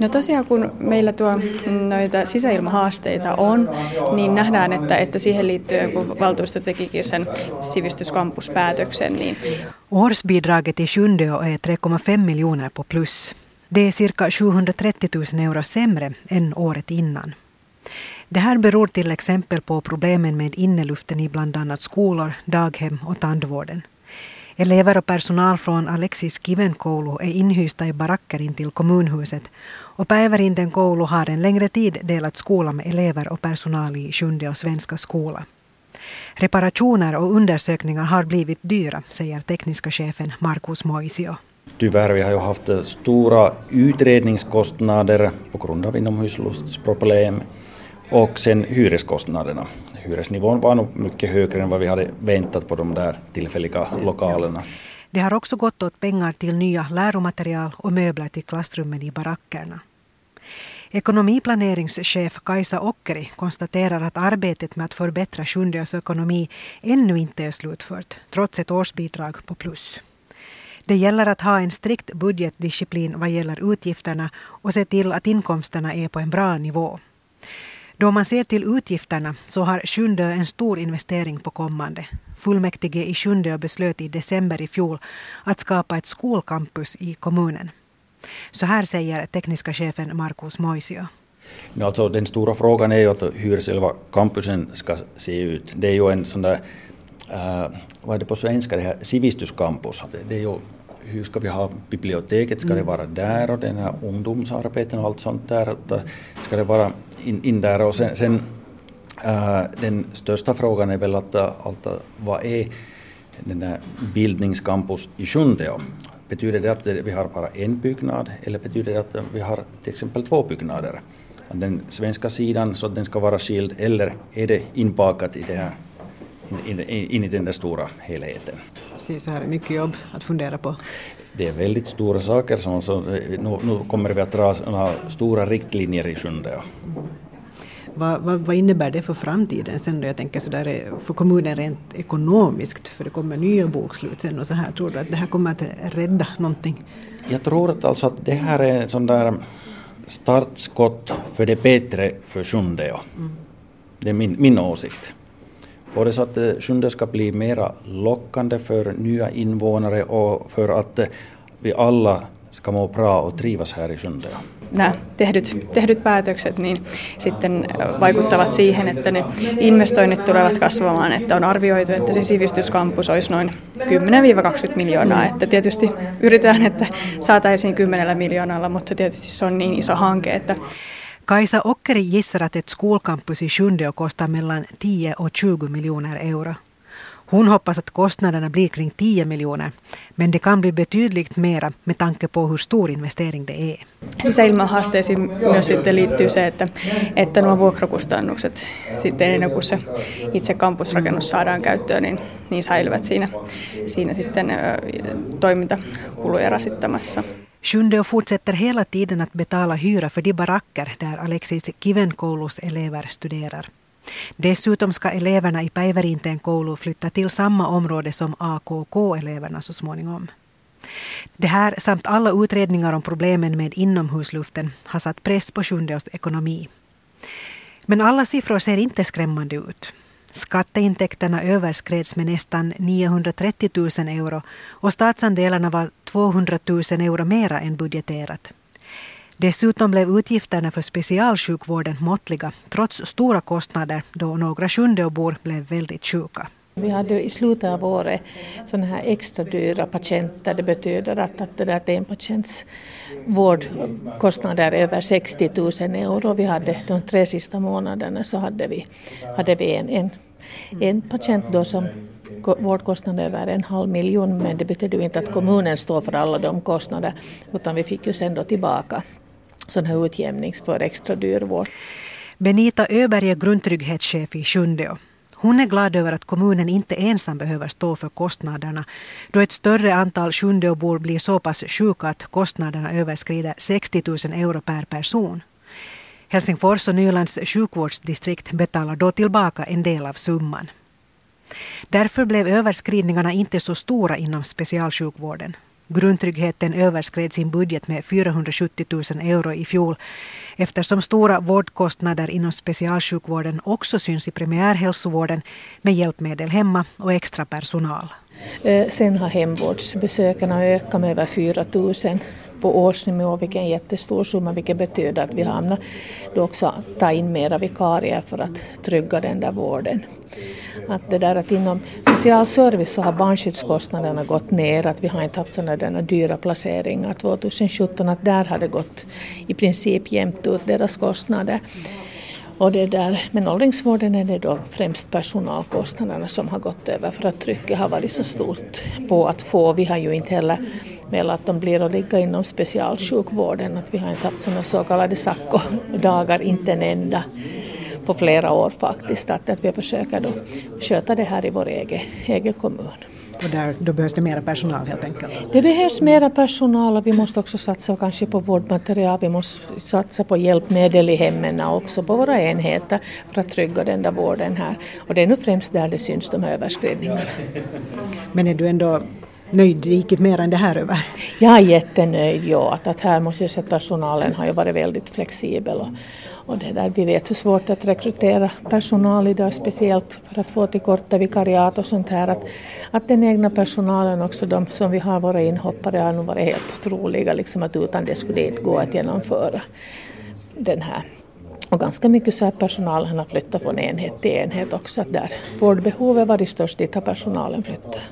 No tosiaan kun meillä tuo noita sisäilmahaasteita on, niin nähdään, että, että siihen liittyen kun valtuusto tekikin sen sivistyskampuspäätöksen. Niin... Årsbidraget i Sjundeå är 3,5 miljoner på plus. Det är cirka 730 000 euro sämre än året innan. Det här beror till exempel på problemen med inneluften i bland annat skolor, daghem och tandvården. Elever och personal från Alexis Kivenkoulu är inhysta i baracker intill kommunhuset och Päivärinten koulu har en längre tid delat skola med elever och personal i Sjunde och Svenska skola. Reparationer och undersökningar har blivit dyra, säger tekniska chefen Markus Moisio. Tyvärr, vi har ju haft stora utredningskostnader på grund av inomhusluftsproblem och sen hyreskostnaderna. Hyresnivån var nog mycket högre än vad vi hade väntat på de där tillfälliga lokalerna. Det har också gått åt pengar till nya läromaterial och möbler till klassrummen i barackerna. Ekonomiplaneringschef Kajsa Ockeri konstaterar att arbetet med att förbättra Sjundeås ekonomi ännu inte är slutfört, trots ett årsbidrag på plus. Det gäller att ha en strikt budgetdisciplin vad gäller utgifterna och se till att inkomsterna är på en bra nivå. Då man ser till utgifterna så har Sjundeå en stor investering på kommande. Fullmäktige i Sjundeå beslöt i december i fjol att skapa ett skolcampus i kommunen. Så här säger tekniska chefen Markus Moisio. Alltså, den stora frågan är ju att hur själva campusen ska se ut. Det är ju en sån där, äh, vad är det på svenska, det här sivistyscampus. Det är ju hur ska vi ha biblioteket, ska det vara där och den här ungdomsarbeten och allt sånt där, ska det vara in, in där och sen, sen äh, den största frågan är väl att, att vad är den där bildningscampus i Sjundeå? Betyder det att vi har bara en byggnad eller betyder det att vi har till exempel två byggnader? Den svenska sidan så att den ska vara skild eller är det inbakat i det här in, in i den där stora helheten. Precis, så här är mycket jobb att fundera på. Det är väldigt stora saker, så, så nu, nu kommer vi att dra stora riktlinjer i sjunde. Ja. Vad, vad, vad, innebär det för framtiden sen då? Jag tänker sådär för kommunen rent ekonomiskt, för det kommer nya bokslut sen och så här. Tror du att det här kommer att rädda någonting? Jag tror att, alltså att det här är en sån där startskott för det bättre för Sjundeå. Mm. Det är min, min åsikt. Både så att Sjunde ska bli mera lockande för nya invånare och för att vi alla ska må bra och trivas här i Sjunde. Nämä tehdyt, tehdyt päätökset niin sitten vaikuttavat siihen, että ne investoinnit tulevat kasvamaan. Että on arvioitu, että se sivistyskampus olisi noin 10-20 miljoonaa. Että tietysti yritetään, että saataisiin 10 miljoonalla, mutta tietysti se on niin iso hanke, että Kajsa Ockeri gissar att ett skolcampus i Sjundeå kostar mellan 10 och 20 miljoner euro. Hon hoppas att kostnaderna blir kring 10 miljoner, men det kan bli betydligt mera med tanke på hur stor investering det är. Sisäilmahaasteisiin myös sitten liittyy se, että, että nuo vuokrakustannukset sitten ennen kuin se itse kampusrakennus saadaan käyttöön, niin, niin säilyvät siinä, siinä sitten toimintakuluja rasittamassa. Sjundeå fortsätter hela tiden att betala hyra för de baracker där Alexis Kivenkoulus elever studerar. Dessutom ska eleverna i Päivärinteen koulu flytta till samma område som AKK-eleverna så småningom. Det här samt alla utredningar om problemen med inomhusluften har satt press på Sjundeås ekonomi. Men alla siffror ser inte skrämmande ut. Skatteintäkterna överskreds med nästan 930 000 euro och statsandelarna var 200 000 euro mera än budgeterat. Dessutom blev utgifterna för specialsjukvården måttliga trots stora kostnader då några Sjundeåbor blev väldigt sjuka. Vi hade i slutet av året sådana här extra dyra patienter. Det betyder att, att det där en patients vårdkostnader över 60 000 euro. Vi hade de tre sista månaderna så hade vi, hade vi en, en, en patient då som vårdkostnader över en halv miljon men det betyder ju inte att kommunen står för alla de kostnader utan vi fick ju sen då tillbaka sån här utjämning för extra dyr vård. Benita Öberg är grundtrygghetschef i Sjundeå. Hon är glad över att kommunen inte ensam behöver stå för kostnaderna då ett större antal Sjundeåbor blir så pass sjuka att kostnaderna överskrider 60 000 euro per person. Helsingfors och Nylands sjukvårdsdistrikt betalar då tillbaka en del av summan. Därför blev överskridningarna inte så stora inom specialsjukvården. Grundtryggheten överskred sin budget med 470 000 euro i fjol eftersom stora vårdkostnader inom specialsjukvården också syns i primärhälsovården med hjälpmedel hemma och extra personal. Eh, sen har hemvårdsbesökarna ökat med över 4 000 på årsnivå, vilket är en jättestor summa, vilket betyder att vi hamnar då också ta in mera vikarier för att trygga den där vården. Att det där att inom social service så har barnskyddskostnaderna gått ner, att vi har inte haft sådana där dyra placeringar 2017, att där har det gått i princip jämnt ut deras kostnader. Och det där, men åldringsvården är det då främst personalkostnaderna som har gått över för att trycket har varit så stort på att få. Vi har ju inte heller velat att de blir att ligga inom specialsjukvården, att vi har inte haft sådana så kallade SACO-dagar, inte en enda på flera år faktiskt, att, att vi försöker då sköta det här i vår egen, egen kommun. Och där, då behövs det mera personal helt enkelt? Det behövs mera personal och vi måste också satsa kanske på vårdmaterial, vi måste satsa på hjälpmedel i hemmen och också på våra enheter för att trygga den där vården här. Och det är nu främst där det syns de här överskridningarna. Men är du ändå nöjd riktigt mer än det här över? Jag är jättenöjd, ja. Att, att här måste jag säga att personalen har ju varit väldigt flexibel. Och, och det där, vi vet hur svårt det är att rekrytera personal idag, speciellt för att få till korta vikariat och sånt här. Att, att den egna personalen också, de som vi har, våra inhoppare, har nog varit helt otroliga. Liksom att utan det skulle det inte gå att genomföra den här och ganska mycket så att personalen har flyttat från enhet till enhet också. Att där vårdbehovet varit störst, dit har personalen flyttat.